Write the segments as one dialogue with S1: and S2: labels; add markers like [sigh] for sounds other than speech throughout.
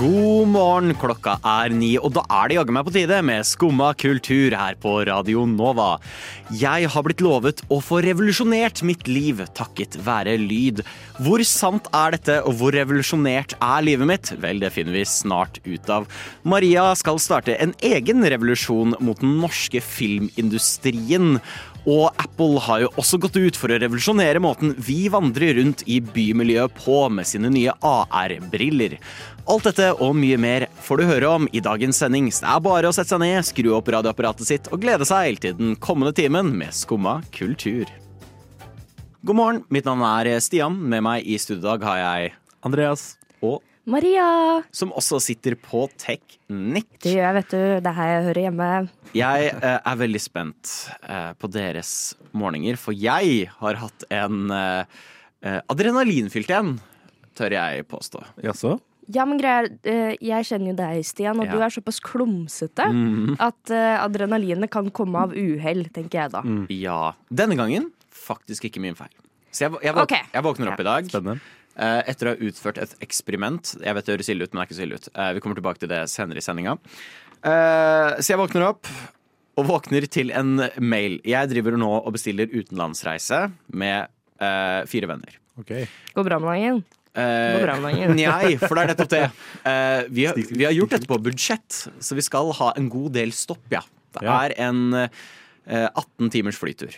S1: God morgen, klokka er ni, og da er det jaggu meg på tide med Skumma kultur her på Radio Nova. Jeg har blitt lovet å få revolusjonert mitt liv takket være lyd. Hvor sant er dette, og hvor revolusjonert er livet mitt? Vel, det finner vi snart ut av. Maria skal starte en egen revolusjon mot den norske filmindustrien. Og Apple har jo også gått ut for å revolusjonere måten vi vandrer rundt i bymiljøet på med sine nye AR-briller. Alt dette og mye mer får du høre om i dagens sending. Så det er bare å sette seg ned, skru opp radioapparatet sitt og glede seg til den kommende timen med Skumma kultur. God morgen, mitt navn er Stian. Med meg i studiodag har jeg
S2: Andreas.
S1: og
S3: Maria!
S1: som også sitter på Teknikk.
S3: Det gjør jeg, vet du. Det er her jeg hører hjemme.
S1: Jeg eh, er veldig spent eh, på deres morgener, for jeg har hatt en eh, eh, adrenalinfylt en, tør jeg påstå.
S2: Jaså?
S3: Ja, men greier, eh, Jeg kjenner jo deg, Stian, og
S1: Ja.
S3: du er såpass klumsete
S1: mm.
S3: at eh, adrenalinet kan komme av uhell, tenker jeg da.
S1: Ja. Denne gangen faktisk ikke min feil. Så jeg, jeg, våk
S3: okay.
S1: jeg våkner opp i dag
S2: Spennende.
S1: Eh, etter å ha utført et eksperiment. Jeg vet det høres ille ut, men det er ikke så ille ut. Eh, vi kommer tilbake til det senere i sendinga. Eh, så jeg våkner opp og våkner til en mail. Jeg driver nå og bestiller utenlandsreise med eh, fire venner.
S2: Okay.
S3: Går bra med dagen? Uh, bra med dagen?
S1: Nei, for det er nettopp det. Uh, [laughs] vi, har, vi har gjort dette på budsjett, så vi skal ha en god del stopp, ja. Det er en uh, 18 timers flytur.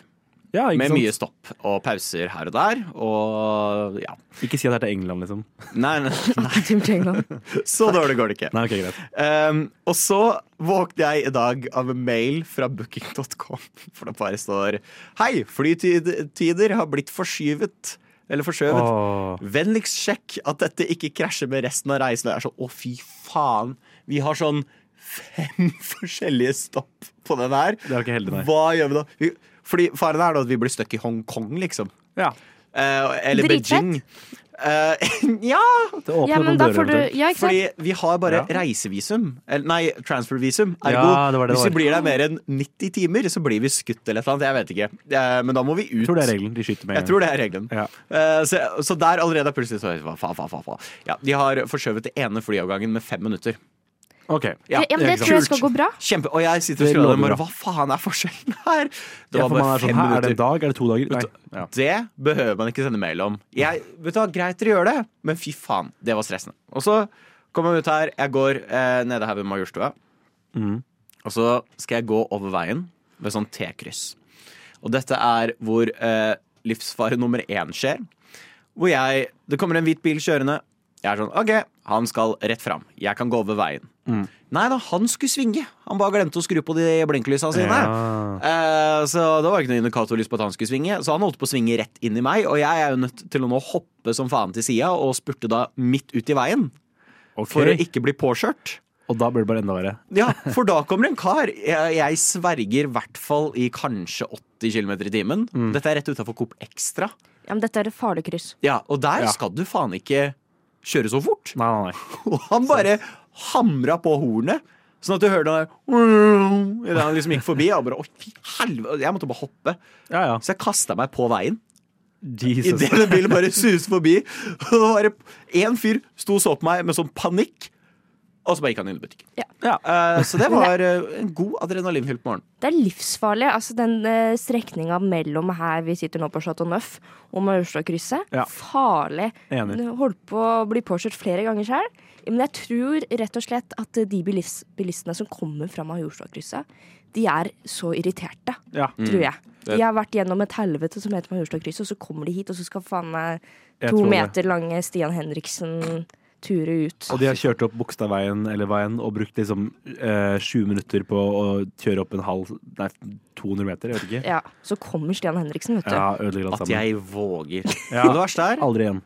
S2: Ja, ikke
S1: Med
S2: sant?
S1: mye stopp og pauser her og der. Og ja.
S2: Ikke si at det er til England, liksom.
S1: Nei, nei, [laughs] nei [laughs] så dårlig går det ikke.
S2: Nei, okay, greit.
S1: Um, og så våknet jeg i dag av en mail fra booking.com, [laughs] for det bare står Hei, flytider har blitt forskyvet. Eller forskjøvet.
S2: Oh.
S1: Vennligst sjekk at dette ikke krasjer med resten av reisen. Og jeg er sånn, å fy faen. Vi har sånn fem forskjellige stopp på den her.
S2: Det er ikke heldig, nei.
S1: Hva gjør vi da? Vi, fordi faren er da at vi blir stuck i Hongkong, liksom.
S2: Ja.
S1: Eh, eller
S3: Dritfett.
S1: Beijing. Uh, [laughs] ja,
S2: Det åpner
S3: Ja, men
S2: noen
S3: da
S2: dører.
S3: får du. Ja,
S1: fordi vi har bare
S2: Ja.
S1: reisevisum. Eller, nei, transfervisum. Ergo,
S2: Ja, det det det
S1: hvis vi blir der mer enn 90 timer, så blir vi skutt eller et eller annet. Jeg vet ikke. Uh, men da må vi ut.
S2: Jeg tror det er regelen. De skyter med
S1: Jeg tror det er regelen.
S2: Ja.
S1: Eh, så, så der allerede er plutselig så fa, fa, fa, De har forskjøvet det ene flyavgangen med fem minutter.
S2: Ok.
S3: Ja, men det tror jeg skal gå bra.
S1: Kjempe, Og jeg sitter og
S2: lover
S1: bare. Hva faen er forskjellen her? Det
S2: Ja, for man
S1: bare
S2: er sånn,
S1: fem
S2: Hæ, er det en dag? Er det to dager? Nei. Ja.
S1: Det behøver man ikke sende mail om. Jeg, vet du hva, Greit dere gjør det, men fy faen, det var stressende. Og så kommer jeg ut her, jeg går eh, nede her ved Majorstua,
S2: Mm.
S1: og så skal jeg gå over veien ved sånn T-kryss. Og dette er hvor eh, livsfare nummer én skjer. Hvor jeg Det kommer en hvit bil kjørende. Jeg er sånn OK, han skal rett fram. Jeg kan gå over veien.
S2: Mm.
S1: Nei da, han skulle svinge. Han bare glemte å skru på de blinklysa sine.
S2: Ja.
S1: Eh, så det var ikke noe indikatorlys på at han skulle svinge. Så han holdt på å svinge rett inn i meg, og jeg er jo nødt til å nå hoppe som faen til sida og spurte da midt ut i veien.
S2: Okay.
S1: For å ikke bli påkjørt.
S2: Og da blir det bare enda verre.
S1: Ja, for da kommer en kar. Jeg, jeg sverger i hvert fall i kanskje 80 km i timen.
S2: Mm.
S1: Dette er rett utafor Coop Extra.
S3: Ja, men dette er et farlig kryss.
S1: Ja, og der
S2: Ja.
S1: skal du faen ikke kjøre så fort.
S2: Nei, nei, nei. [laughs]
S1: Og han bare hamra på hornet. Sånn at du hørte den der Idet han liksom gikk forbi. Og bare, å, fy helvete. Jeg måtte bare hoppe.
S2: Ja, ja.
S1: Så jeg kasta meg på veien.
S2: Jesus.
S1: Idet den bilen bare suste forbi. Og bare én en fyr sto og så på meg med sånn panikk. Og så bare gikk han inn i butikken.
S3: Ja.
S2: Ja.
S1: uh, så det var uh, en god adrenalinfylt morgen.
S3: Det er livsfarlig. Altså Den uh, strekninga mellom her vi sitter nå på Chateau Neuf og Maurstad-krysset.
S2: Ja.
S3: Farlig.
S2: Enig.
S3: Holdt på å bli påkjørt flere ganger sjøl. Men jeg tror rett og slett at de bilis bilistene som kommer fra Majorstua-krysset, de er så irriterte,
S2: Ja.
S3: tror jeg. De har vært gjennom et helvete som heter Majorstua-krysset, og så kommer de hit, og så skal faen meg to meter lange Stian Henriksen ture ut.
S2: Og de har kjørt opp Bogstadveien eller veien og brukt liksom eh, sju minutter på å kjøre opp en halv Nei, 200 meter, jeg vet ikke.
S3: Ja, Så kommer Stian Henriksen, vet du.
S2: Ja,
S1: At jeg våger.
S2: Ja.
S1: Og det verste er,
S2: Aldri igjen.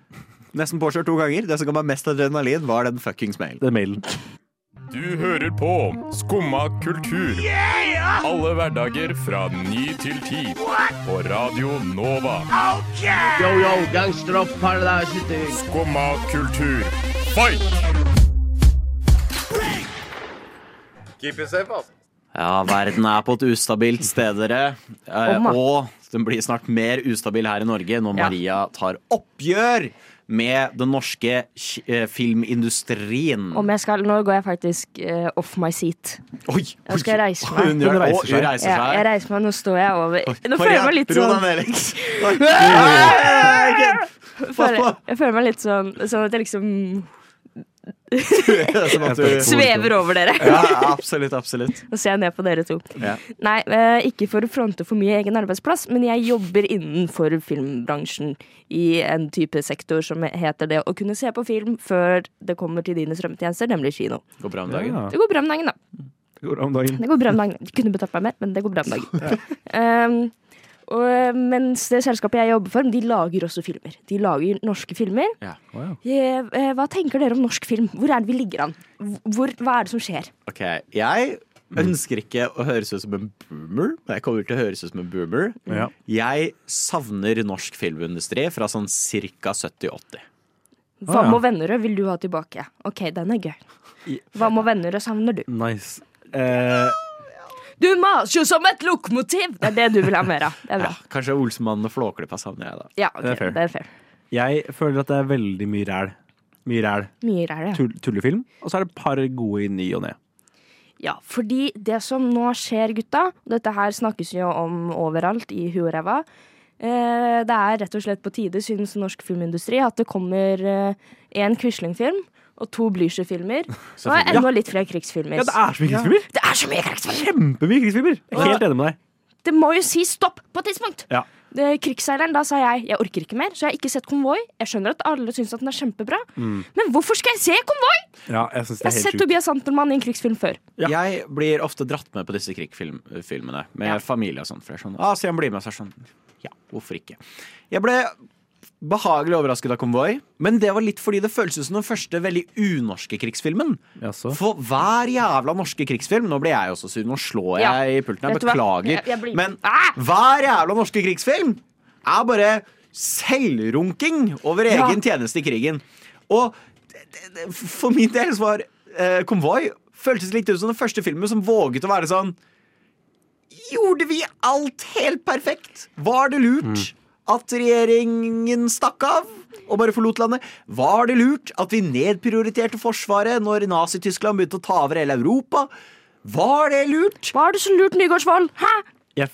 S1: Nesten påkjørt to ganger. Det som ga meg mest adrenalin, var den fuckings mailen.
S2: Er mailen.
S4: Du hører på Skumma kultur. Alle hverdager fra ny til ti. På Radio Nova.
S5: Yo, yo, gangsteropp, paradise,
S4: Skumma kultur, fight! Keep it safe, ass.
S1: Ja, verden er på et ustabilt sted, dere. Eh, og den blir snart mer ustabil her i Norge når Maria tar oppgjør med den norske eh, filmindustrien.
S3: Om jeg skal, nå går jeg faktisk uh, off my seat.
S1: Oi!
S3: Nå skal jeg reise meg.
S1: Hun,
S2: Hun reiser
S1: seg. hun
S2: seg.
S3: Ja, jeg reiser meg, nå står jeg over Nå føler jeg meg litt sånn [laughs] føler, Jeg føler meg litt sånn Sånn at jeg liksom [laughs]
S1: Sånn at du-
S3: svever over dere.
S1: Ja, absolutt, absolutt.
S3: Nå ser jeg ned på dere to.
S1: Ja.
S3: Nei, eh, ikke for å fronte for mye egen arbeidsplass, men jeg jobber innenfor filmbransjen i en type sektor som heter det å kunne se på film før det kommer til dine strømmetjenester, nemlig kino.
S1: Går bra om dagen.
S2: Ja,
S3: Det går bra om dagen, da.
S2: det går bra om dagen.
S3: Det går bra om dagen. De kunne betalt meg mer, men det går bra om dagen. Um, [laughs] og, mens det selskapet jeg jobber for, de lager også filmer. De lager norske filmer.
S1: Ja.
S2: Å, ja.
S3: Eh, eh, Hva tenker dere om norsk film? Hvor er det vi ligger an? Hvor, hva er det som skjer?
S1: Ok, jeg ønsker ikke å høres ut som en boomer, men jeg kommer til å høres ut som en boomer.
S2: Ja.
S1: Jeg savner norsk filmindustri fra sånn cirka 70-80.
S3: Hva
S2: ja.
S3: med Vennerød vil du ha tilbake? OK, den er gøy. Hva med Vennerød savner du?
S2: Nice. Eh,
S3: Du maser jo som et lokomotiv! Det er det du vil ha mer av. Det er bra.
S1: Ja, kanskje Olsenmannen og Flåklypa savner jeg, da.
S3: Ja, okay,
S2: Det er fair.
S3: det er fair.
S2: jeg føler at det er veldig mye ræl. Mye ræl.
S3: Mye ræl ja.
S2: Tull, tullefilm. Og så er det et par gode i ny og ne.
S3: Ja, fordi det som nå skjer, gutta, dette her snakkes jo om overalt i huet og ræva, eh, det er rett og slett på tide, synes norsk filmindustri, at det kommer én Quisling-film og to Blücher-filmer. [laughs] Og enda litt flere krigsfilmer.
S2: Ja, det er så mye krigsfilmer!
S3: Det er så mye krigsfilmer!
S2: Kjempemye krigsfilmer! Jeg er helt enig med deg.
S3: Det må jo si stopp på et tidspunkt!
S2: Ja.
S3: Det, krigsseileren, da sa jeg jeg orker ikke mer, så jeg har ikke sett Konvoi. Jeg skjønner at alle syns at den er kjempebra, men hvorfor skal jeg se Konvoi?
S2: Ja, jeg synes det
S3: Jeg har sett. Tobias Santelmann i en krigsfilm før.
S2: Ja.
S1: Jeg blir ofte dratt med på disse krigsfilmene med
S3: Ja.
S1: familie og sånn. For jeg er sånn, ah, Stian blir med, så er sånn, ja, hvorfor ikke? Jeg ble behagelig overrasket av Konvoi, men det var litt fordi det føltes ut som den første veldig unorske krigsfilmen.
S2: Jaså?
S1: For hver jævla norske krigsfilm Nå blir jeg også sur, nå slår jeg
S3: Ja.
S1: i pulten. Jeg
S3: Vet du hva?
S1: beklager.
S3: Jeg- jeg blir-
S1: Men
S3: Ah!
S1: hver jævla norske krigsfilm er bare selvrunking over
S3: Ja.
S1: egen tjeneste i krigen. Og det- det- det- for min del så var eh, Konvoi føltes litt ut som den første filmen som våget å være sånn Gjorde vi alt helt perfekt? Var det lurt at regjeringen stakk av og bare forlot landet? Var det lurt at vi nedprioriterte Forsvaret når Nazi-Tyskland begynte å ta over hele Europa? Var det lurt?
S3: Var det så lurt, Nygaardsvold? Hæ?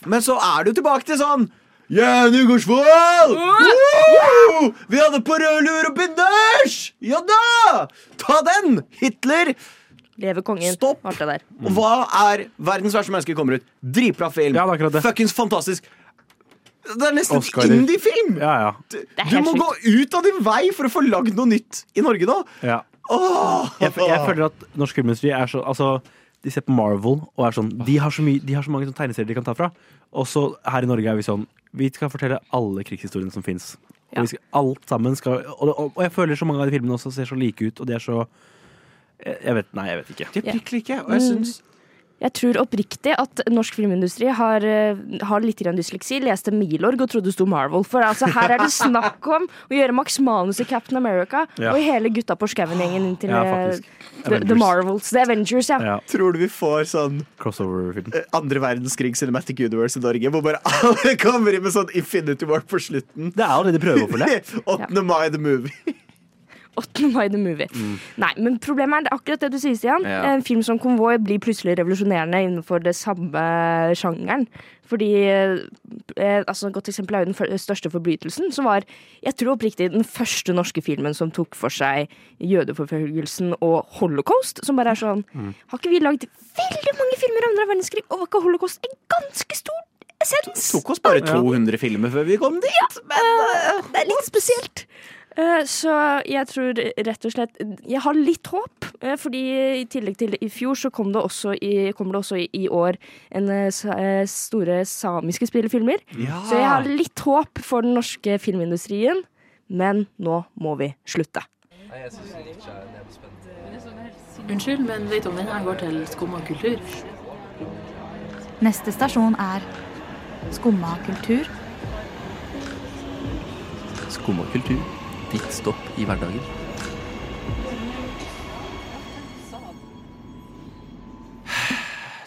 S1: Men så er du tilbake til sånn Ja, Nygaardsvold! Woo! Vi hadde på rød lur og binders! Ja da! Ta den! Hitler!
S3: Leve kongen.
S1: Stopp!
S3: Det der.
S1: Og hva er verdens verste menneske kommer ut? Dritbra film.
S2: Ja, det er akkurat det.
S1: Fuckings fantastisk. Det er nesten
S2: Oscar.
S1: indie-film!
S2: Ja, ja.
S1: Du, du må gå ut av din vei for å få lagd noe nytt i Norge nå.
S2: ja.
S1: Åh!
S2: Jeg, jeg føler at norsk filmindustri er så Altså, de ser på Marvel og er sånn De har så, mye, de har så mange tegneserier de kan ta fra. Og så her i Norge er vi sånn Vi skal fortelle alle krigshistoriene som fins. Og
S3: Ja.
S2: skal, alt sammen skal og, og, og jeg føler så mange av de filmene også ser så like ut, og de er så Jeg jeg vet Nei, jeg vet ikke.
S1: Det er prikk like. Og jeg syns
S3: Jeg tror oppriktig at norsk filmindustri har, eh, har litt grann dysleksi. Leste Milorg og trodde det sto Marvel. For altså, her er det snakk om å gjøre Max Manus i Captain America
S2: Ja.
S3: og hele Gutta på skauen-gjengen til
S2: Ja,
S3: eh. The, The Marvels. The Avengers, ja.
S2: Ja,
S1: Tror du vi får sånn
S2: Crossover-film.
S1: eh, andre verdenskrig Cinematic Universe i Norge, hvor bare alle kommer inn med sånn Infinity War på slutten?
S2: Det er allerede det.
S1: 8. [laughs] mai The Movie.
S3: 8. mai the movie. Nei, men problemet er akkurat det du sier, Stian.
S1: Ja.
S3: En film som Konvoi blir plutselig revolusjonerende innenfor det samme sjangeren. Fordi eh, altså Et godt eksempel er jo den største forbrytelsen, som var jeg tror oppriktig den første norske filmen som tok for seg jødeforfølgelsen og holocaust. Som bare er sånn Har ikke vi lagd veldig mange filmer om andre verdenskrig, og var ikke holocaust en ganske stor essens?
S1: Det Tok oss bare 200 filmer før vi kom dit.
S3: ja. men uh, det er litt spesielt. Eh, Så jeg tror rett og slett Jeg har litt håp, eh, fordi i tillegg til i fjor så kom det også i, det også i, år en eh, store samiske spillefilmer. Så jeg har litt håp for den norske filmindustrien, men nå må vi slutte.
S6: Unnskyld, men vet du om den her går til Skumma kultur?
S7: Neste stasjon er Skumma kultur.
S8: Skumma kultur. Ditt stopp i hverdagen.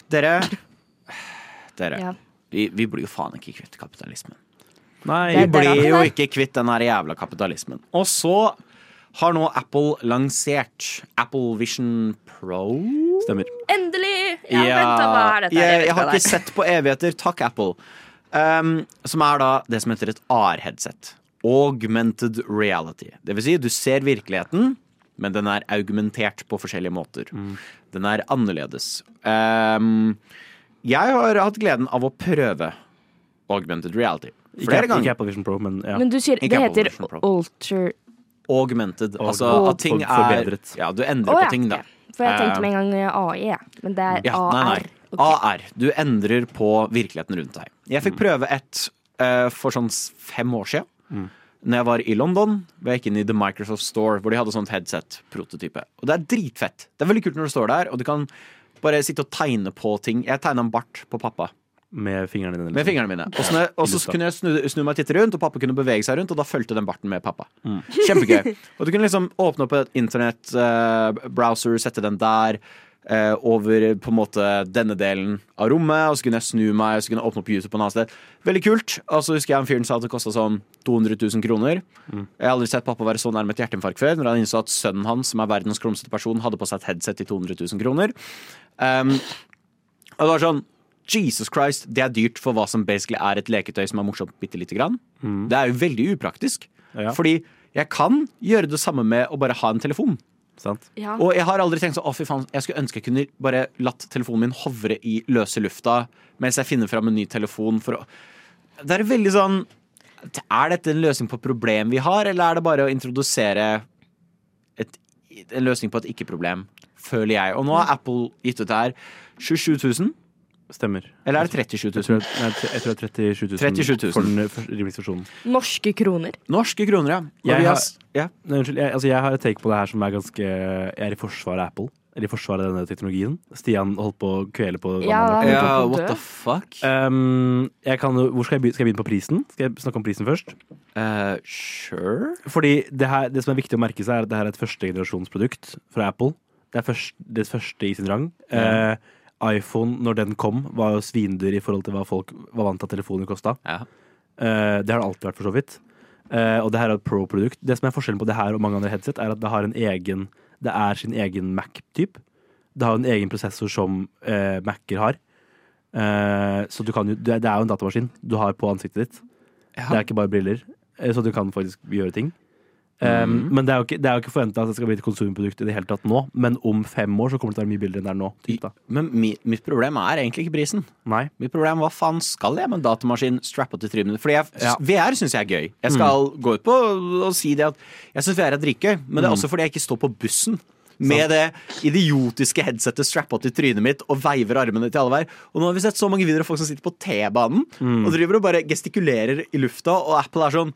S1: Dere, dere.
S3: Ja.
S1: Vi, vi blir jo faen ikke kvitt kapitalismen.
S2: Nei,
S1: Vi blir jo ikke kvitt den her jævla kapitalismen. Og så har nå Apple lansert Apple Vision Pro.
S2: stemmer.
S3: Endelig! Ja, vent da, hva er dette?
S1: jeg, jeg har ikke sett på evigheter. Takk, Apple. Um, som er da det som heter et AR-headset. Augmented reality. Det vil si, du ser virkeligheten, men den er augmentert på forskjellige måter. Den er annerledes. Um, jeg har hatt gleden av å prøve augmented reality.
S2: Ikke,
S1: Flere
S2: ikke
S1: ganger.
S2: Apple Vision Pro, men ja.
S3: Men du sier
S1: Ikke
S3: det
S1: Apple
S3: heter alter
S1: Augmented.
S2: Og-
S1: Altså
S3: og-
S1: at ting er. Ja, du endrer
S3: Å,
S1: på ting, da.
S3: For jeg tenkte
S1: Eh,
S3: med en gang AI, ja. men det er
S1: Ja, nei,
S3: AR.
S1: nei.
S3: Ok.
S1: AR. Du endrer på virkeligheten rundt deg. Jeg fikk prøve et uh, for sånn fem år siden. Når jeg var i London, var jeg gikk inn i The Microsoft Store, hvor de hadde sånt headset-prototype. Og det er dritfett. Det er veldig kult når du står der, og du kan bare sitte og tegne på ting. Jeg tegna en bart på pappa
S2: Med fingrene dine.
S1: med
S2: liksom.
S1: fingrene mine. Og så, og så kunne jeg snu, snu meg og titte rundt, og pappa kunne bevege seg rundt, og da fulgte den barten med pappa. Kjempegøy. Og du kunne liksom åpne opp et internett-browser, sette den der. Eh, over på en måte denne delen av rommet, og så kunne jeg snu meg og så kunne jeg åpne opp YouTube på en annen sted. Veldig kult. Og så husker jeg en fyren sa at det kosta sånn 200 000 kroner. Jeg har aldri sett pappa være så nærme et hjerteinfarkt før, når han innså at sønnen hans, som er verdens klumsete person, hadde på seg et headset til 200 000 kroner. Um, og det var sånn Jesus Christ, det er dyrt for hva som basically er et leketøy som er morsomt bitte lite grann. Det er jo veldig upraktisk.
S2: Ja.
S1: Fordi jeg kan gjøre det samme med å bare ha en telefon.
S2: Sant?
S3: Ja.
S1: Og jeg har aldri tenkt sånn, å fy faen, jeg skulle ønske jeg kunne bare latt telefonen min hovre i løse lufta mens jeg finner fram en ny telefon for å Det er veldig sånn Er dette en løsning på et problem vi har, eller er det bare å introdusere et, en løsning på et ikke-problem, føler jeg. Og nå har Apple gitt ut det her 27 000,
S2: Stemmer.
S1: eller er det 37
S2: Jeg tror,
S1: 000?
S2: jeg tror det er 37 000,
S1: 37 000.
S2: for den for rimeligste.
S3: Norske kroner.
S1: Norske kroner, ja.
S2: Jeg
S1: har, ja.
S2: Nei, unnskyld, jeg, altså jeg har et take på det her som er ganske Jeg er i forsvaret av Apple. Eller i forsvaret av denne teknologien. Stian holdt på å kvele på
S3: Ja,
S1: ja, what the fuck?
S2: Um, jeg kan, hvor skal jeg, begynne, skal jeg begynne på prisen? Skal jeg snakke om prisen først?
S1: Uh, sure.
S2: Fordi det, her, det som er viktig å merke seg, er at det her er et førstegenerasjonsprodukt fra Apple. Det er først, det første i sin rang. Eh, iPhone, når den kom, var jo svindyr i forhold til hva folk var vant til at telefoner kosta.
S1: Ja.
S2: Eh, det har det alltid vært, for så vidt. Eh, og det her er et pro-produkt. Det som er forskjellen på det her og mange andre headset, er at det har en egen Det er sin egen Mac-typ. Det har en egen prosessor som eh, Mac-er har. Eh, så du kan jo det, er jo en datamaskin du har på ansiktet ditt. Det er ikke bare briller, eh, så du kan faktisk gjøre ting. Um, Men det er jo ikke, det er jo ikke forventa at det skal bli et konsumprodukt i det hele tatt nå. Men om fem år så kommer det til å være mye billigere enn det er nå. Typ.
S1: Men mi, mitt problem er egentlig ikke prisen.
S2: Nei.
S1: Mitt problem hva faen skal jeg med en datamaskin strappa til trynet? Fordi jeg,
S2: Ja.
S1: VR syns jeg er gøy. Jeg skal gå ut på og si det at jeg syns VR er dritgøy, men det er også fordi jeg ikke står på bussen. Med det idiotiske headsetet strappa til trynet mitt og veiver armene til alle veier. Og nå har vi sett så mange videoer av folk som sitter på T-banen og driver og bare gestikulerer i lufta, og Apple er sånn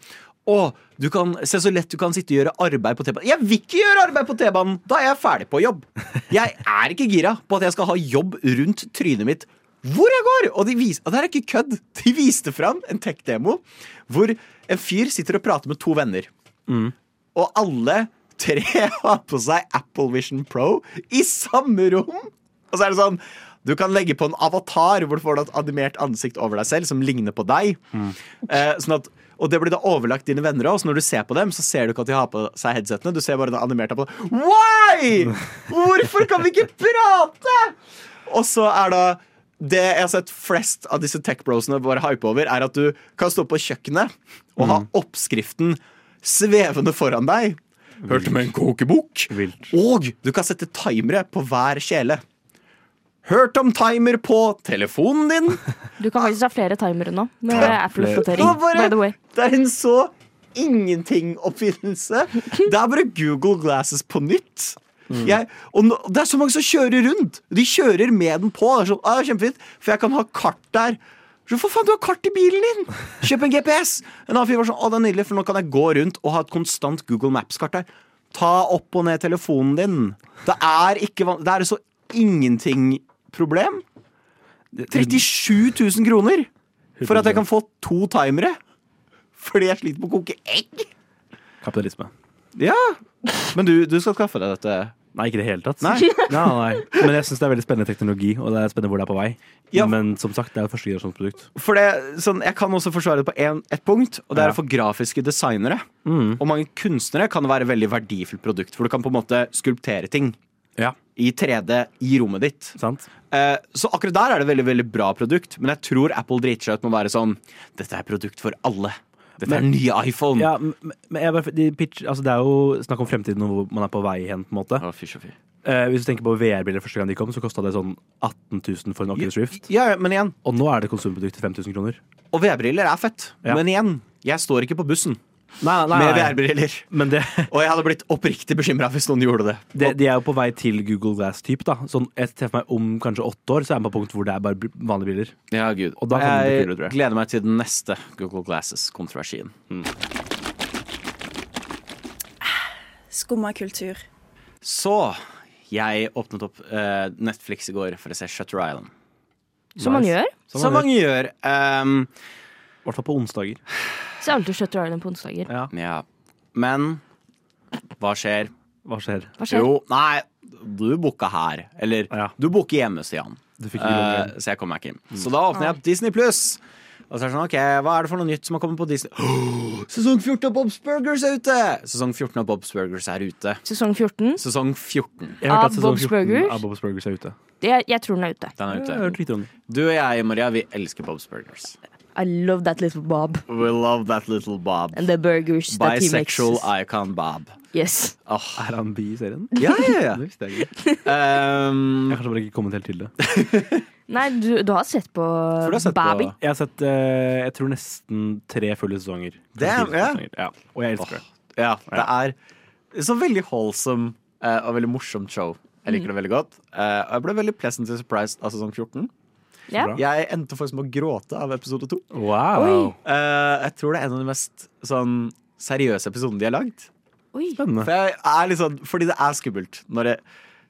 S1: å, du kan, se så lett du kan sitte og gjøre arbeid på T-banen. Jeg vil ikke gjøre arbeid på T-banen! Da er jeg ferdig på jobb. Jeg er ikke gira på at jeg skal ha jobb rundt trynet mitt hvor jeg går! Og, de vis, og det er ikke kødd. De viste fram en tech-demo hvor en fyr sitter og prater med to venner. Og alle tre [laughs] har på seg Apple Vision Pro i samme rom. Og så er det sånn du kan legge på en avatar hvor du får et animert ansikt over deg selv som ligner på deg. Eh, sånn at, og det blir da overlagt dine venner òg, så når du ser på dem, så ser du ikke at de har på seg headsetene. Du ser bare det animerte på Why?! Hvorfor kan vi ikke prate?! Og så er da det jeg har sett flest av disse tech-brosene bare hype over, er at du kan stå på kjøkkenet og ha oppskriften svevende foran deg. Hørte med en kokebok.
S2: Vilt.
S1: Og du kan sette timere på hver kjele. Hørt om timer på telefonen din?
S3: Du kan faktisk ha flere timere nå med
S2: Ja,
S3: Apple-oppdatering.
S1: Det
S3: By the way.
S1: Det er en så ingenting-oppfinnelse. Det er bare Google Glasses på nytt. Jeg, og nå, det er så mange som kjører rundt. De kjører med den på. Det er sånn, ah, kjempefint, For jeg kan ha kart der. Så for faen, du har kart i bilen din! Kjøp en GPS! En annen fyr var sånn, å, det er nydelig, for nå kan jeg gå rundt og ha et konstant Google Maps-kart der. Ta opp og ned telefonen din. Det er ikke van Det er så ingenting-problem. 37 000 kroner for at jeg kan få to timere. Fordi jeg sliter med å koke egg.
S2: Kapitalisme.
S1: Ja. Men du, du skal skaffe deg dette
S2: Nei, ikke i det hele tatt.
S1: Nei? [laughs]
S2: nei, nei. Men jeg syns det er veldig spennende teknologi, og det er spennende hvor det er på vei.
S1: Ja.
S2: Men som sagt, det er jo førstegenerasjonsprodukt.
S1: For det, sånn, Jeg kan også forsvare det på en, et punkt, og det er
S2: Ja.
S1: for grafiske designere.
S2: Mm.
S1: Og mange kunstnere kan det være et veldig verdifullt produkt, for du kan på en måte skulptere ting
S2: Ja,
S1: i 3D i rommet ditt.
S2: sant?
S1: Eh, så akkurat der er det veldig veldig bra produkt, men jeg tror Apple driter seg ut med å være sånn Dette er produkt for alle. Dette er
S2: Men-
S1: den nye iPhone.
S2: Ja, men bare, de pitch, altså det er jo snakk om fremtiden og hvor man er på vei hen. på en måte
S1: Å, fysj og.
S2: Eh, Hvis du tenker på VR-briller første gang de kom, så kosta det sånn 18 000 for en Oculus Rift.
S1: Ja, men igjen,
S2: Og nå er det konsumprodukt til 5000 kroner.
S1: og VR-briller er fett.
S2: Ja.
S1: Men igjen, jeg står ikke på bussen
S2: Nei, nei,
S1: med. VR-briller. [laughs] Og jeg hadde blitt oppriktig bekymra hvis noen gjorde det.
S2: det, de er jo på vei til Google Glass-type. da Sånn, Jeg ser for meg Om kanskje åtte år så er man på punkt hvor det er bare vanlige briller.
S1: Ja, gud.
S2: Og da kan det bli
S1: jeg
S2: tror jeg.
S1: gleder meg til den neste Google Glasses-kontroversien.
S9: Skumma kultur.
S1: Så jeg åpnet opp uh, Netflix i går for å se Shutter Island.
S3: Som man gjør.
S1: Som man gjør. Um,
S2: hvert fall på onsdager.
S3: Så alltid Shutter Island på onsdager.
S2: Ja.
S1: ja. Men hva skjer?
S2: Hva skjer?
S3: Hva skjer?
S1: Jo, nei, du booka her. Eller
S2: Ja.
S1: du booker hjemme, Eh,
S2: uh,
S1: så jeg kom meg ikke inn. Så da åpner jeg opp Disney Pluss. Og så er det sånn, ok, Hva er det for noe nytt som har kommet på Disney? sesong 14 av Bob's Burgers er ute! Sesong 14 av Bob's Burgers er ute.
S3: Sesong 14.
S1: Sesong 14.
S2: Jeg har hørt at sesong
S3: Bob's
S2: 14
S3: Burgers?
S2: Av Bob's Burgers er ute.
S3: Det, jeg tror den er ute.
S1: Den er ute. Du og jeg, Maria, vi elsker Bob's Burgers.
S3: I love that little Bob.
S1: We love that little Bob.
S3: And the burgers that he makes.
S1: Bisexual icon Bob.
S3: Yes.
S1: Oh.
S2: Er han bi i serien?
S1: Ja, ja, ja. [laughs]
S2: Det visste jeg ikke.
S1: Um,
S2: Jeg har kanskje bare ikke kommet helt til det. [laughs]
S3: Nei, du, du har sett på
S1: For du har sett på-
S2: Jeg har sett uh, jeg tror nesten tre fulle sesonger.
S1: Damn,
S2: Fire
S1: ja.
S2: sesonger. ja. Og jeg elsker det.
S1: ja, det er så veldig wholesome uh, og veldig morsomt show. Jeg liker det veldig godt. Uh, og jeg ble veldig pleasant surprised av sesong 14.
S3: Ja.
S2: Bra.
S1: Jeg endte faktisk med å gråte av episode 2.
S2: Wow.
S1: Eh, jeg tror det er en av de mest sånn seriøse episodene de har lagd.
S3: Oi.
S2: Spennende.
S1: For jeg er sånn, fordi det er skummelt. Når det,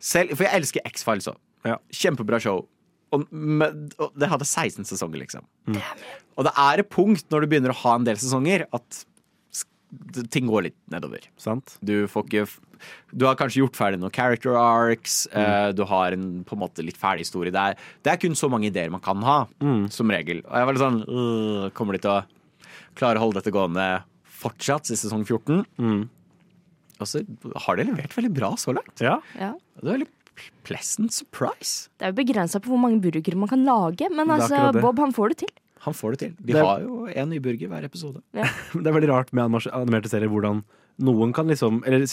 S1: selv, for jeg elsker X-Files òg.
S2: Ja.
S1: Kjempebra show. Og, med, og det hadde 16 sesonger, liksom. Og det er et punkt når du begynner å ha en del sesonger, at ting går litt nedover.
S2: Sant?
S1: Du får ikke Du har kanskje gjort ferdig noen character arcs. eh, du har en på en måte litt ferdig historie. Det er, det er kun så mange ideer man kan ha, som regel. Og jeg var litt sånn øh, Kommer de til å klare å holde dette gående fortsatt i sesong 14? Og så har de levert veldig bra så langt.
S2: Ja.
S3: Ja.
S1: Det er veldig pleasant surprise.
S3: Det er jo begrensa på hvor mange burgere man kan lage, men altså. Bob han får det til.
S1: Han får det til. De
S2: Det-
S1: har jo én ny burger hver episode. [laughs]
S2: Det er veldig rart med animerte serier hvordan noen kan liksom, eller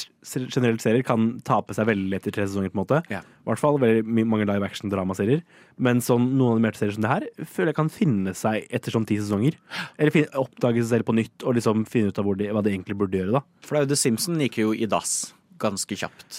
S2: generelt serier kan tape seg veldig etter tre sesonger, på en måte.
S1: Ja.
S2: I hvert fall veldig mange live action-dramaserier. Men sånn, noen animerte serier som det her føler jeg kan finne seg etter sånn ti sesonger. Eller finne, oppdage seg selv på nytt og liksom finne ut av hvor de, hva de egentlig burde gjøre. da.
S1: For det er jo The Simpsons gikk jo i dass ganske kjapt.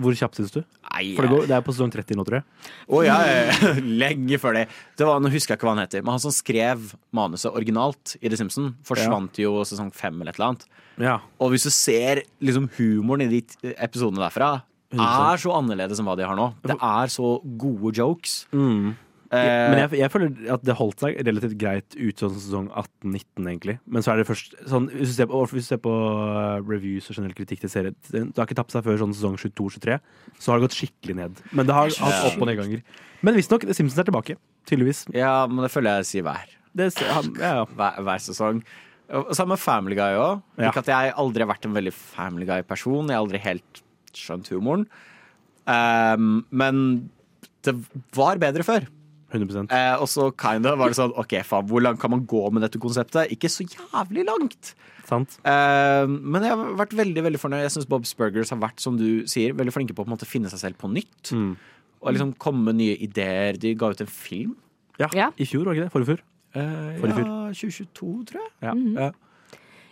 S2: Hvor kjapt syns du?
S1: Nei,
S2: For det, går, det er på sesong 30 nå, tror jeg.
S1: Å ja, ja, ja. [laughs] lenge før det. det var, nå husker jeg ikke hva han heter, men han som skrev manuset originalt i The Simpsons, forsvant jo sesong 5 eller et eller annet.
S2: Ja.
S1: Og hvis du ser liksom humoren i de episodene derfra,
S2: 100%.
S1: er så annerledes enn hva de har nå. Det er så gode jokes.
S2: Mm.
S1: Eh,
S2: Men jeg, jeg føler at det holdt seg relativt greit ut sånn sesong 18-19, egentlig. Men så er det først sånn, Hvis du ser på, hvis du ser på uh, reviews og generell kritikk til serien, det har ikke tapt seg før sånn sesong 22-23. Så har det gått skikkelig ned. Men det har hatt opp- og nedganger. Men visstnok, Simpsons er tilbake. Tydeligvis.
S1: ja, men det føler jeg sier hver.
S2: Det, han- ja, ja.
S1: hver, hver sesong. Samme Family Guy òg.
S2: Ja.
S1: Ikke at jeg aldri har vært en veldig Family Guy-person. Jeg har aldri helt skjønt humoren. Um, men det var bedre før.
S2: 100
S1: Eh, og så kind of var det sånn OK, faen, hvor langt kan man gå med dette konseptet? Ikke så jævlig langt.
S2: Sant?
S1: Eh, men jeg har vært veldig veldig fornøyd. Jeg syns Bob's Burgers har vært som du sier, veldig flinke på å på en måte finne seg selv på nytt.
S2: Mm.
S1: Og liksom komme med nye ideer. De ga ut en film.
S2: Ja.
S3: Ja.
S2: I fjor, var ikke det? Forrige fjor.
S1: Eh,
S2: Forrige
S1: ja, 2022, tror jeg.
S2: Ja.
S1: Ja.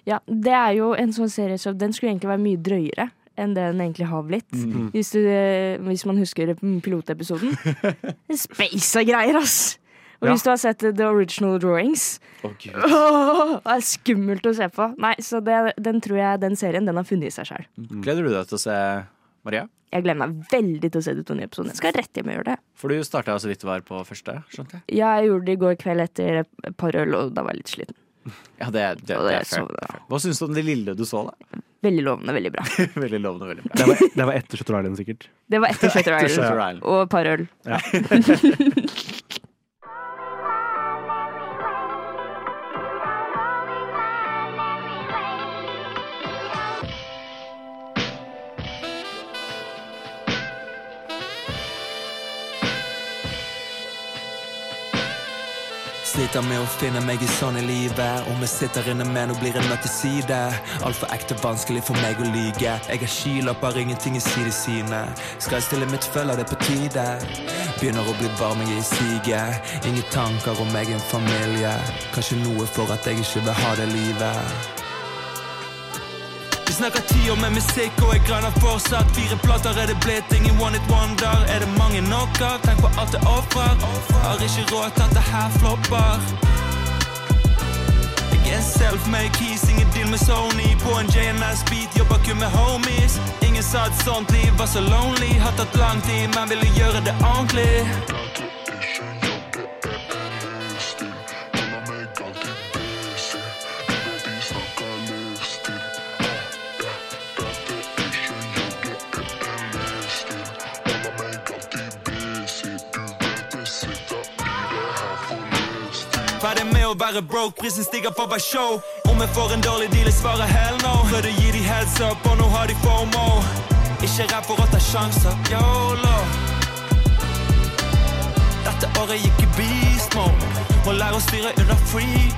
S3: Ja, det er jo en sånn serie som Den skulle egentlig være mye drøyere enn det den egentlig har blitt.
S1: Mm.
S3: Hvis, du, eh, hvis man husker pilotepisoden. [laughs] Space og greier, ass! Og
S2: Ja.
S3: hvis du har sett The Original Drawings
S1: oh, Gud.
S3: Åh, [laughs] Det er skummelt å se på. Nei, så det, den tror jeg den serien den har funnet i seg sjøl.
S1: Gleder du deg til å se Maria?
S3: Jeg gleder meg veldig til å se de to nye episodene. Jeg skal rett hjem og gjøre det.
S1: For du starta så vidt du var på første, skjønte jeg?
S3: Ja, jeg gjorde det i går kveld etter et par øl, og da var jeg litt sliten.
S1: Ja, det, det, det
S3: det
S1: er fair.
S3: så-.
S1: Hva syns du om det lille du så, da?
S3: Veldig lovende, veldig bra. [laughs]
S1: veldig lovende, veldig bra.
S2: Det var, det var etter Shutter Island, sikkert.
S3: Det var etter Shutter Island. og et par øl.
S2: Ja. [laughs]
S10: Sliter med å finne meg i sånn i livet. Om jeg sitter inne med noe, blir jeg nødt til side. Altfor ekte vanskelig for meg å lyge. Jeg har skylapper, ingenting i sidesynet. Skal jeg stille mitt følge, det på tide. Begynner å bli varm, jeg er i siget. Ingen tanker om egen familie. Kanskje noe for at jeg ikke vil ha det livet. Vi snakker ti med musikk, og jeg grønner fortsatt. Fire plater er det blitt, ingen one it wonder. Er det mange nok av? Tenk på alt det ofrer. Har ikke råd til at det her flopper. Jeg er self-made keys, ingen deal med Sony. På en JNS-beat, jobber kun med homies. Ingen sa et sånt liv var så lonely. Har tatt lang tid, men ville gjøre det ordentlig. Å være broke, prisen stiger for hver show. Om jeg får en dårlig deal, jeg svarer hell no. Prøvde å gi de heads up, og nå har de FOMO. Ikke redd for å ta sjanser, yolo. Dette året gikk i beast mode. Må lære å styre under free.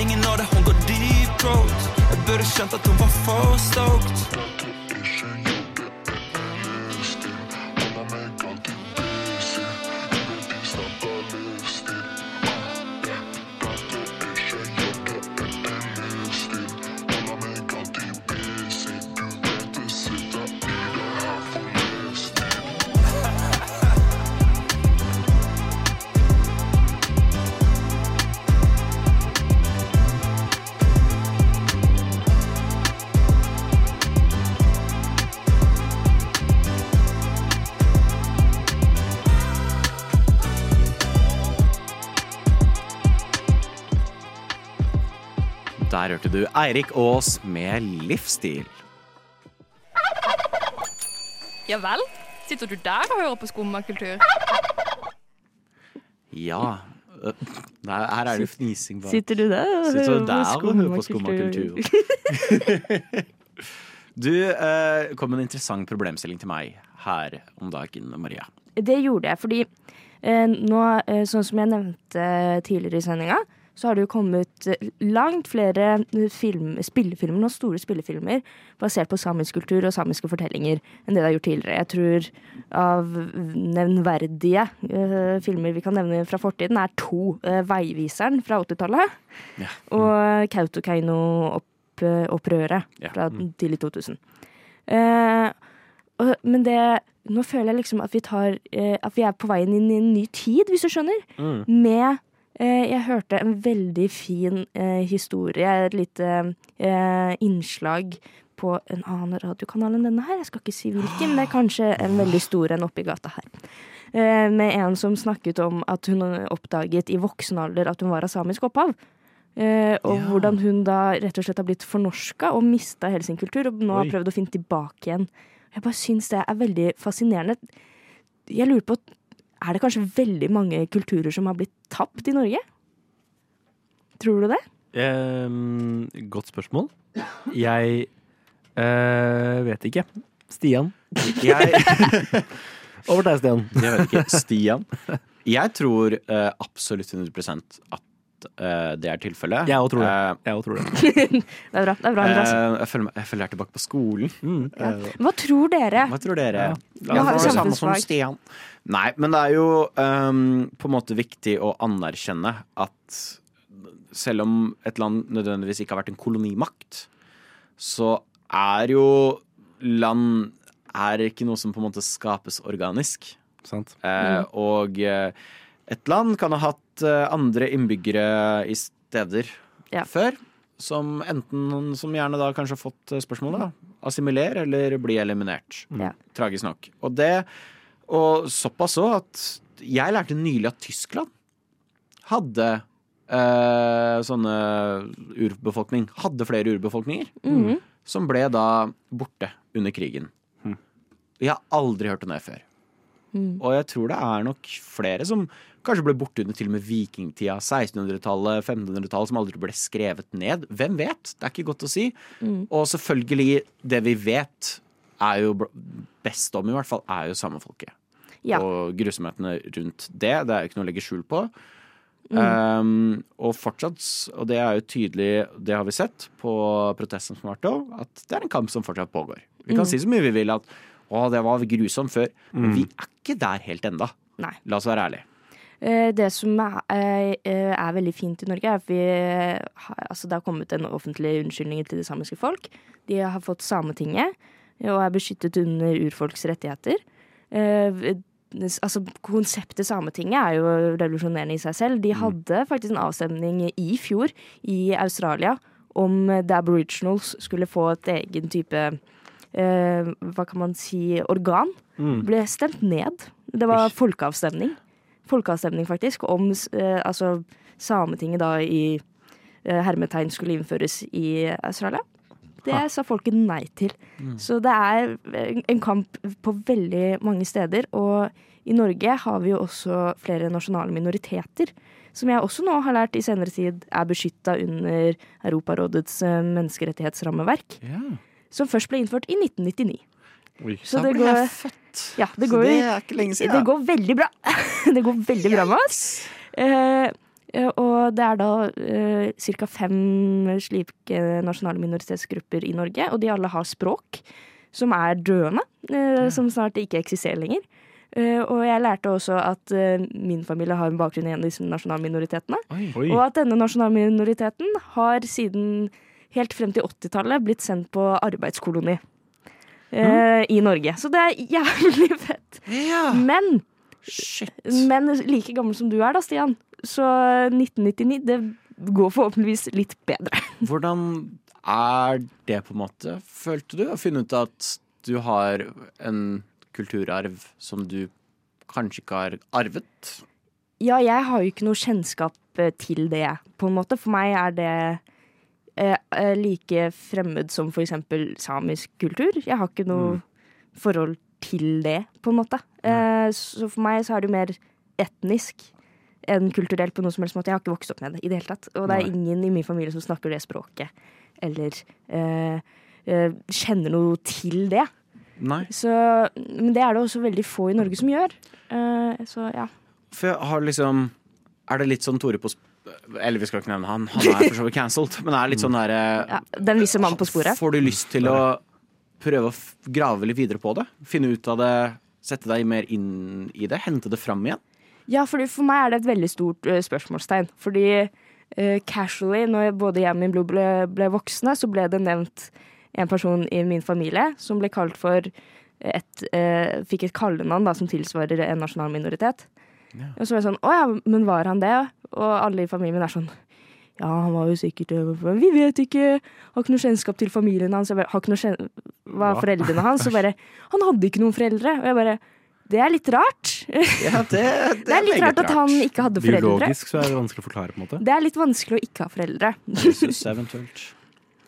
S10: Ingen nådde, hun går deep road. Jeg burde skjønt at hun var for stoked.
S1: Hørte du Eirik Aas med livsstil.
S11: Ja vel? Sitter du der og hører på skummakultur?
S1: Ja. Nei, her er det fnising. bare.
S3: Sitter du der og
S1: Sitter du der og hører på
S3: skummakultur?
S1: Du eh, kom med en interessant problemstilling til meg her om dagen, Maria.
S3: Det gjorde jeg, fordi eh, nå, eh, sånn som jeg nevnte tidligere i sendinga, så har det jo kommet eh, langt flere eh, film, spillefilmer, noen store spillefilmer, basert på samisk kultur og samiske fortellinger enn det det har gjort tidligere. Jeg tror av nevnverdige uh, filmer vi kan nevne fra fortiden, er to. Uh, 'Veiviseren' fra 80-tallet
S1: Ja.
S3: og Kautokeino-opprøret
S1: Ja.
S3: fra tidlig 2000. Uh, og, men det Nå føler jeg liksom at vi tar At vi er på veien inn i en ny tid, hvis du skjønner.
S1: Mm.
S3: Med Jeg hørte en veldig fin eh, historie, et lite eh, innslag på en annen radiokanal enn denne her. Jeg skal ikke si hvilken, men det er kanskje en veldig stor en oppi gata her. Eh, med en som snakket om at hun oppdaget i voksen alder at hun var av samisk opphav. Eh, og
S1: Ja.
S3: hvordan hun da rett og slett har blitt fornorska og mista hele sin kultur, og nå har
S1: Oi.
S3: prøvd å finne tilbake igjen. Jeg bare syns det er veldig fascinerende. Jeg lurer på, Er det kanskje veldig mange kulturer som har blitt tapt i Norge? Tror du det?
S2: Ehm, godt spørsmål. Jeg eh, vet ikke. Stian.
S1: Jeg, [laughs]
S2: Over til deg, Stian.
S1: jeg vet ikke. Stian? Jeg tror eh, absolutt 100 at eh, det er tilfellet.
S2: Jeg òg tror det.
S1: Eh,
S2: Jeg også tror det. [laughs]
S3: Det er bra. det er bra Andreas.
S1: eh, jeg, føler, meg- jeg føler jeg er tilbake på skolen. Eh,
S3: Hva tror dere?
S1: Hva tror dere?
S3: Ja, har vi
S1: det samme som
S3: samfunnsfag?
S1: Stian. Nei, men det er jo ehm, på en måte viktig å anerkjenne at selv om et land nødvendigvis ikke har vært en kolonimakt, så er jo land er ikke noe som på en måte skapes organisk.
S2: Sant.
S1: Eh, og eh, et land kan ha hatt eh, andre innbyggere i steder
S3: Ja.
S1: før. Som enten, som gjerne da kanskje har fått eh, spørsmålet. Assimiler eller bli eliminert.
S3: Ja.
S1: Tragisk nok. Og det Og såpass òg at jeg lærte nylig at Tyskland hadde eh, sånne urbefolkning. Hadde flere urbefolkninger.
S3: Mhm.
S1: som ble da borte under krigen. Jeg har aldri hørt om det før.
S3: Mm.
S1: Og jeg tror det er nok flere som kanskje ble borte under til og med vikingtida, 1600-tallet, 1500-tallet, som aldri ble skrevet ned. Hvem vet? Det er ikke godt å si.
S3: Mm.
S1: Og selvfølgelig, det vi vet er jo best om, i hvert fall, er jo samefolket.
S3: Ja.
S1: Og grusomhetene rundt det. Det er jo ikke noe å legge skjul på.
S3: Mm.
S1: Um, og fortsatt, og det er jo tydelig, det har vi sett på protestene som har vært òg, at det er en kamp som fortsatt pågår. Vi kan
S3: Mm.
S1: si så mye vi vil at å, det var grusomt før, men
S2: Mm.
S1: vi er ikke der helt enda.
S3: Nei.
S1: La oss være ærlige.
S3: Eh, Det som er, eh, er veldig fint i Norge, er at vi altså det har kommet en offentlig unnskyldning til det samiske folk. De har fått Sametinget eh, og er beskyttet under urfolks rettigheter. Eh, Altså, konseptet Sametinget er jo revolusjonerende i seg selv. De hadde faktisk en avstemning i fjor i Australia om The Aboriginals skulle få et egen type eh, Hva kan man si organ.
S2: Mm.
S3: Ble stemt ned. Det var folkeavstemning. Folkeavstemning, faktisk, om eh, altså Sametinget da i eh, hermetegn skulle innføres i Australia. Det sa folket nei til.
S12: Mm.
S3: Så det er en- kamp på veldig mange steder. Og i Norge har vi jo også flere nasjonale minoriteter. Som jeg også nå har lært i senere tid er beskytta under Europarådets menneskerettighetsrammeverk. menneskerettighetsrammeverk. Som først ble innført i 1999. Så det går,
S1: jeg født.
S3: ja, det
S1: Så
S3: går,
S1: det er ikke lenge siden.
S3: Det går veldig bra. [laughs] det går veldig bra med oss. Eh, eh, og det er da eh, ca. fem slike nasjonale minoritetsgrupper i Norge, og de alle har språk som er døende, eh, som snart ikke eksisterer lenger. Uh, og jeg lærte også at uh, min familie har en bakgrunn i en av disse nasjonalminoritetene.
S2: Oi.
S3: Og at denne nasjonalminoriteten har siden helt frem til 80-tallet blitt sendt på arbeidskoloni eh, i Norge. Så det er jævlig [laughs] fett. Men, men like gammel som du er da, Stian, så 1999, det går forhåpentligvis litt bedre. [laughs]
S1: Hvordan er det på en måte, følte du, å finne ut at du har en kulturarv som du kanskje ikke har arvet?
S3: Ja, jeg har jo ikke noe kjennskap eh, til det, på en måte. For meg er det eh, eh, like fremmed som eksempel samisk kultur. Jeg har ikke noe forhold til det, på en måte. Eh, så for meg så er det jo mer etnisk enn kulturelt på noe som helst måte. Jeg har ikke vokst opp med det i det hele tatt. Og det er
S12: Nei.
S3: ingen i min familie som snakker det språket, eller eh, eh, kjenner noe til det.
S1: Nei.
S3: Så, men det er det også veldig få i Norge som gjør. Eh, så ja.
S1: For jeg har liksom Er det litt sånn Tore på Eller vi skal ikke nevne han, han er for så vidt cancelled. Men er litt sånn derre
S3: ja den visse mannen på sporet.
S1: Får du lyst til å prøve å grave litt videre på det? Finne ut av det, sette deg mer inn i det? Hente det fram igjen?
S3: Ja, fordi for meg er det et veldig stort eh, spørsmålstegn. Fordi uh, casually, når både jeg og min blod ble, ble voksne, så ble det nevnt en person i min familie som ble kalt for et uh, Fikk et kallenavn som tilsvarer en nasjonal minoritet. Og så var jeg sånn Å ja, men var han det? Og alle i familien er sånn ja, han var jo sikkert Vi vet ikke. Har ikke noe kjennskap til familien hans. Bare, har ikke noe kjenn... Hva er foreldrene hans? Og bare Han hadde ikke noen foreldre. Og jeg bare Det er litt rart.
S1: Ja, det,
S3: Det er [laughs] litt rart at han ikke hadde foreldre.
S2: Biologisk så er det vanskelig å forklare, på en måte.
S3: Det er litt vanskelig å ikke ha foreldre.
S1: Jesus eventuelt.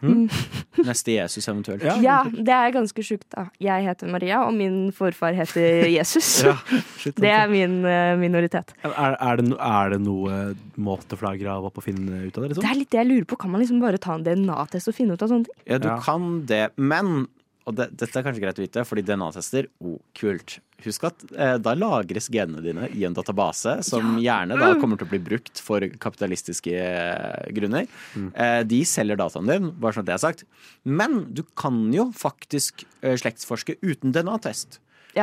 S3: Mm. [laughs]
S1: Neste Jesus eventuelt.
S3: Ja, det er ganske sjukt, da. Jeg heter Maria, og min forfar heter [laughs] Jesus.
S2: Ja, shit,
S3: det er min uh, minoritet.
S2: Er, er, det, no, er det noe måte for deg å grave opp og finne ut av det?
S3: Det
S2: Liksom?
S3: er litt det jeg lurer på. Kan man liksom bare ta en DNA-test og finne ut av sånne ting?
S1: Ja, du
S2: Ja.
S1: kan det, men og det, dette er kanskje greit å vite, fordi DNA-tester oh, kult. Husk at eh, da lagres genene dine i en database som gjerne da
S3: Mm.
S1: kommer til å bli brukt for kapitalistiske eh, grunner.
S2: Mm.
S1: Eh, de selger dataen din, bare sånn at det er sagt. Men du kan jo faktisk eh, slektsforske uten DNA-test.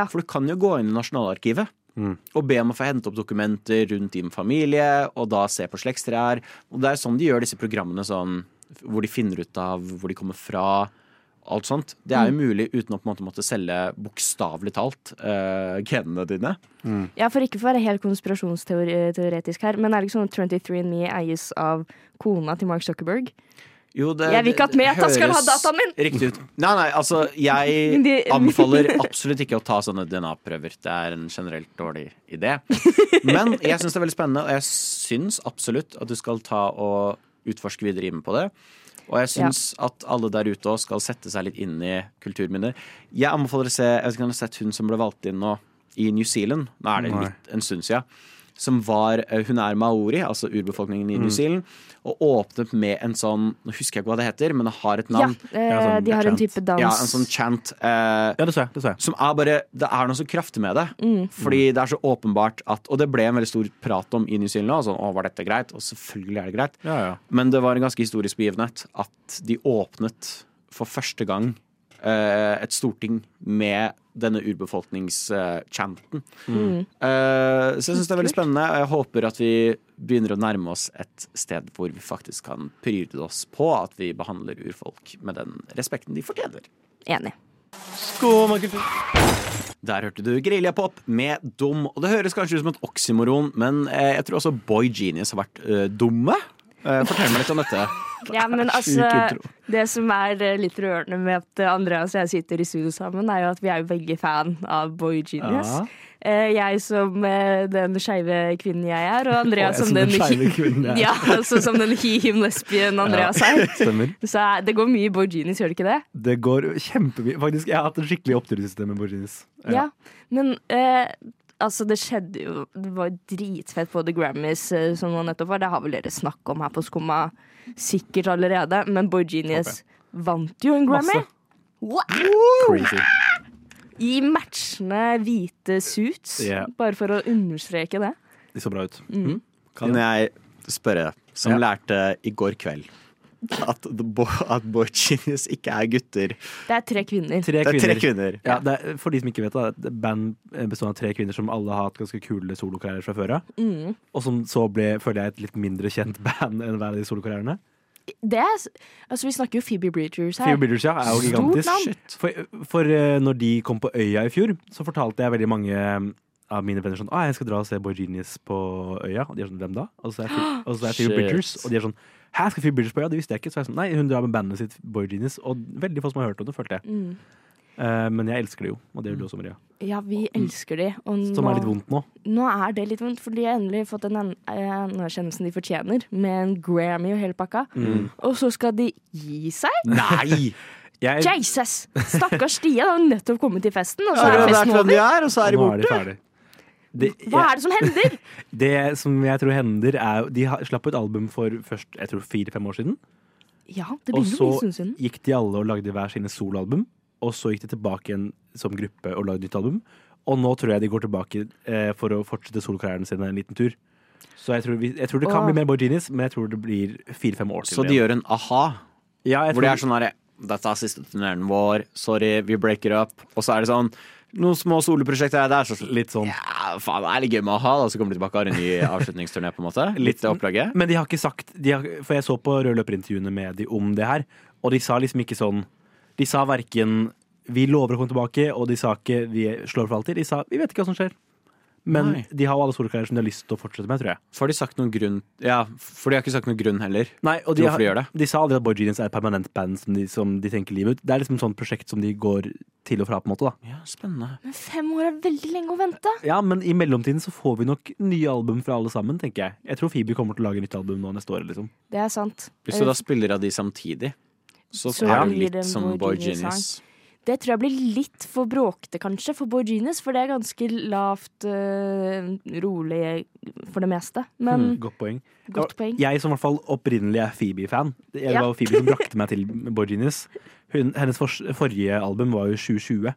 S1: For du kan jo gå inn i Nasjonalarkivet.
S2: Mm.
S1: Og be om å få hente opp dokumenter rundt din familie, og da se på slektstrær. Og det er sånn de gjør disse programmene sånn, hvor de finner ut av hvor de kommer fra. Alt sånt. Det er jo
S3: Mm.
S1: mulig uten å på en måte måtte selge bokstavelig talt uh, genene dine.
S3: Ja, for ikke for å være helt konspirasjonsteoretisk her, men er det ikke sånn at 23andMe eies av kona til Mark Zuckerberg?
S1: Jo, det,
S3: Jeg vil ikke at Meta skal ha dataen min!
S1: Riktig ut. Nei, nei, altså jeg [laughs] anbefaler absolutt ikke å ta sånne DNA-prøver. Det er en generelt dårlig idé. Men jeg syns det er veldig spennende, og jeg syns absolutt at du skal ta og utforske videre inn på det. Og jeg syns at alle der ute òg skal sette seg litt inn i kulturminner. Jeg anbefaler å se Jeg vet ikke om du har sett hun som ble valgt inn nå i New Zealand. Nå er det litt en stund siden. Som var eh, Hun er maori, altså urbefolkningen i New
S3: Mm.
S1: Og åpnet med en sånn Nå husker jeg ikke hva det heter, men det har et
S3: Ja,
S1: navn.
S3: eh, de har en type dans.
S1: Ja, en sånn chant. eh,
S2: Ja, det så jeg. Det så jeg.
S1: som er bare Det er noe så kraftig med det.
S3: Mm.
S1: Fordi det er så åpenbart at Og det ble en veldig stor prat om i New Zealand. nå. sånn, å, var dette greit? Og selvfølgelig er det greit.
S2: Ja, ja.
S1: Men det var en ganske historisk begivenhet at de åpnet for første gang et storting med denne urbefolkningschanten.
S3: Mm.
S1: Eh, så jeg syns det er veldig spennende. og Jeg håper at vi begynner å nærme oss et sted hvor vi faktisk kan pryde oss på at vi behandler urfolk med den respekten de fortjener.
S3: Enig.
S1: Der hørte du Geriljapop med Dum. Og det høres kanskje ut som et oksymoron, men eh, jeg tror også Boy Genius har vært uh, dumme. Eh, fortell meg litt om dette.
S3: Ja, men altså, det som er eh, litt rørende med at Andreas og jeg sitter i studio sammen, er jo at vi er jo begge fan av Boy Genius.
S2: Ja.
S3: Eh, Jeg som den skeive kvinnen jeg er, og [laughs] Andreas som,
S2: som den
S3: den. [laughs] Ja, altså som den he-him lesbien Andreas
S2: Ja,
S3: er. [laughs] Så det går mye Boy Genius, gjør det ikke det?
S2: Det går kjempemye. Faktisk, jeg har hatt en skikkelig opptur i med Boy Genius Borginis.
S3: Ja, men eh, altså det skjedde jo Det var dritfett på The Grammys eh, som nå nettopp var. Det har vel dere snakk om her på Skumma sikkert allerede, men Boy Genius vant jo en Grammy.
S2: Masse.
S3: I matchende hvite suits,
S1: Yeah.
S3: bare for å understreke det.
S2: De så bra ut.
S3: Mm.
S1: Kan jeg spørre, som
S2: Ja.
S1: lærte i går kveld, at, the at Boy ikke er gutter?
S3: Det er tre kvinner.
S2: Tre
S1: Det er tre kvinner.
S2: Ja, det er, for de som ikke vet det, det er band bestående av tre kvinner som alle har hatt ganske kule solokarrierer fra før av.
S3: Mm.
S2: Og som så ble, føler jeg, et litt mindre kjent [laughs] band enn hver av de solokarrierene.
S3: Det er, altså Vi snakker jo Phoebe Bridgers her.
S2: Phoebe Bridgers, ja, er jo gigantisk. For, for eh, når de kom på Øya i fjor, så fortalte jeg veldig mange eh, av mine venner sånn Å, jeg skal dra og se Boy Genius på Øya. Og de er sånn, hvem da? Og så er, og så er Phoebe. Bridgers. Og de er sånn Hæ, skal Phoebe Bridgers på Øya? Det visste jeg ikke. Så jeg er sånn, nei, hun drar med bandet sitt Boy Genius. Og veldig få som har hørt om det, følte jeg.
S3: Mm.
S2: Uh, men jeg elsker det jo, og det gjør du også, Maria.
S3: Ja, vi elsker de. Og
S2: Som er litt vondt nå.
S3: Nå er det litt vondt, for de har endelig fått den an- eh, anerkjennelsen de fortjener, med en Grammy og hele pakka.
S2: Mm.
S3: Og så skal de gi seg?
S1: Nei! [laughs]
S2: Jeg,
S3: Jesus! Stakkars Stia har nettopp kommet til festen, og så
S1: Ja,
S3: er
S1: det er
S3: festen
S1: de
S3: over.
S1: er, og så er de
S2: nå er de
S1: borte.
S2: Det,
S3: Hva er det som hender? [laughs]
S2: det som jeg tror hender, er De slapp ut album for først jeg tror fire-fem år siden.
S3: Ja, det
S2: Og så
S3: bli en stund siden.
S2: gikk de alle og lagde hver sine soloalbum. Og så gikk de tilbake igjen som gruppe og lagde nytt album. Og nå tror jeg de går tilbake eh, for å fortsette solokarrieren sin en liten tur. Så jeg tror, vi, jeg tror det kan
S3: Åh.
S2: bli mer Borginis, men jeg tror det blir fire-fem år til.
S1: Så de gjør en aha,
S2: ja, jeg
S1: hvor de er sånn herre Dette er siste turneren vår, sorry, vi breaker up. Og så er det sånn noen små soloprosjekter Det der. Så
S2: Litt sånn.
S1: Ja, faen, det er litt gøy med a-ha, da, så kommer de tilbake og har en ny [laughs] avslutningsturné, på en måte. Litt det opplegget.
S2: Men de har ikke sagt de har, For jeg så på rød løper-intervjuene med de om det her, og de sa liksom ikke sånn De sa verken 'vi lover å komme tilbake', og de sa ikke 'vi slår for alltid'. De sa 'vi vet ikke hva som skjer'. Men
S1: Nei.
S2: de har jo alle solokarrierer som de har lyst til å fortsette med, tror jeg.
S1: For har de sagt noen grunn Ja, for de har ikke sagt noen grunn heller.
S2: Nei, og de,
S1: har, de gjør det.
S2: de sa aldri at Boy Genius er et permanent band som de, som de tenker livet ut. Det er liksom et sånt prosjekt som de går til og fra, på en måte. da
S1: Ja, spennende.
S3: Men fem år er veldig lenge å vente.
S2: Ja, men i mellomtiden så får vi nok nye album fra alle sammen, tenker jeg. Jeg tror Phoebe kommer til å lage nytt album nå neste år, liksom.
S3: Det er sant.
S1: Hvis du da spiller av de samtidig, så,
S3: Så
S1: er det litt som
S3: Boy
S1: Boy
S3: Genius-sang. Det tror jeg blir litt for bråkete, kanskje, for Boy Genius, for det er ganske lavt, øh, rolig for det meste. Men
S2: mm, Godt poeng.
S3: godt poeng.
S2: Jeg som i hvert fall opprinnelig er Phoebe-fan. Det
S3: Ja.
S2: var Phoebe som brakte meg [laughs] til Boy Genius. Hun, hennes for forrige album var jo 2020.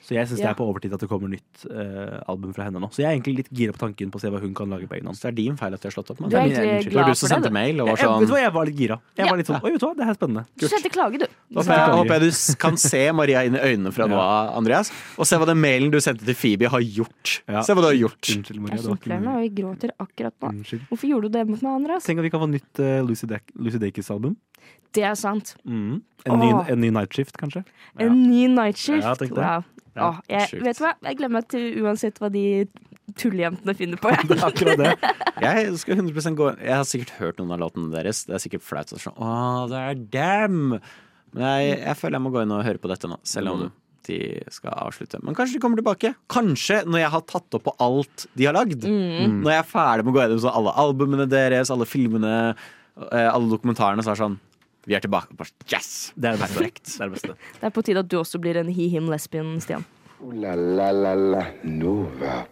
S2: Så jeg syns det er på overtid at det kommer nytt uh, album fra henne nå. Så jeg er egentlig litt gira på tanken på å se hva hun kan lage på egen hånd.
S1: Så det er din feil at de har slått opp med
S3: er
S1: det. var du som sendte mail og var
S2: Jeg, jeg, vet du
S1: sånn
S2: hva, jeg var litt gira. Jeg
S3: Ja.
S2: var litt sånn, Oi, vet du hva, det her er spennende.
S3: Du sendte klage, du.
S1: Da håper jeg, håper jeg du kan se Maria inn i øynene fra nå av, Andreas. Og se hva den mailen du sendte til Phoebe, har gjort.
S2: Ja.
S1: Se hva du har gjort.
S2: Unnskyld, Maria.
S3: Jeg er meg, og jeg gråter akkurat nå.
S2: Unnskyld.
S3: Hvorfor gjorde du det mot meg, Andreas?
S2: Tenk at vi kan få nytt uh, Lucy, Lucy Dacus-album.
S3: Det er sant.
S2: Mm. En, ny, en ny Night Shift, kanskje.
S3: En ny night shift.
S2: Ja,
S3: wow.
S2: Ja,
S3: Åh, jeg, vet du hva? Jeg glemmer til uansett hva de tullejentene finner på. [laughs]
S2: Det er akkurat det.
S1: Jeg skal 100% gå Jeg har sikkert hørt noen av låtene deres. Det er sikkert flaut. Sånn, Å, det er dem! Men jeg, jeg føler jeg må gå inn og høre på dette nå, selv om de skal avslutte. Men kanskje de kommer tilbake. Kanskje når jeg har tatt opp på alt de har lagd.
S3: Mm.
S1: Når jeg er ferdig med å gå gjennom alle albumene deres, alle filmene, eh, alle dokumentarene, så er det sånn Vi er tilbake. på Yes!
S2: Det er det beste. Det er det beste.
S3: Det er på tide at du også blir en he-him-lesbian, Stian.
S13: Ooh la la la la Nova.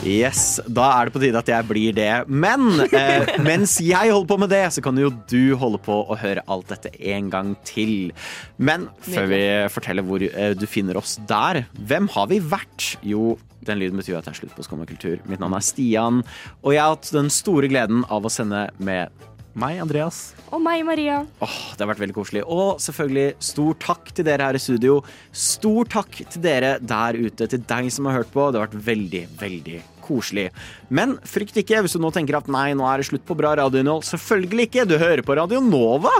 S1: Yes, Da er det på tide at jeg blir det. Men eh, mens jeg holder på med det, så kan jo du holde på å høre alt dette en gang til. Men før vi forteller hvor eh, du finner oss der, hvem har vi vært? Jo, den lyden betyr at det er slutt på Skum og kultur. Mitt navn er Stian, og jeg har hatt den store gleden av å sende med
S2: Meg, Andreas.
S3: Og meg, Maria.
S1: Åh, Det har vært veldig koselig. Og selvfølgelig stor takk til dere her i studio. Stor takk til dere der ute, til deg som har hørt på. Det har vært veldig, veldig koselig. Men frykt ikke hvis du nå tenker at nei, nå er det slutt på bra radioinnhold. Selvfølgelig ikke! Du hører på Radio Nova!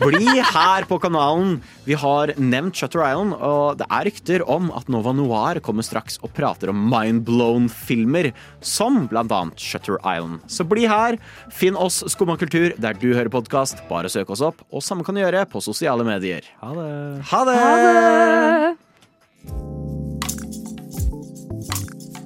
S1: Bli her på kanalen. Vi har nevnt Shutter Island, og det er rykter om at Nova Noir kommer straks og prater om mindblown-filmer, som blant annet Shutter Island. Så bli her. Finn oss Skumma kultur der du hører podkast. Bare søk oss opp. Og samme kan du gjøre på sosiale medier.
S2: Ha det.
S1: Ha det!
S3: Ha det!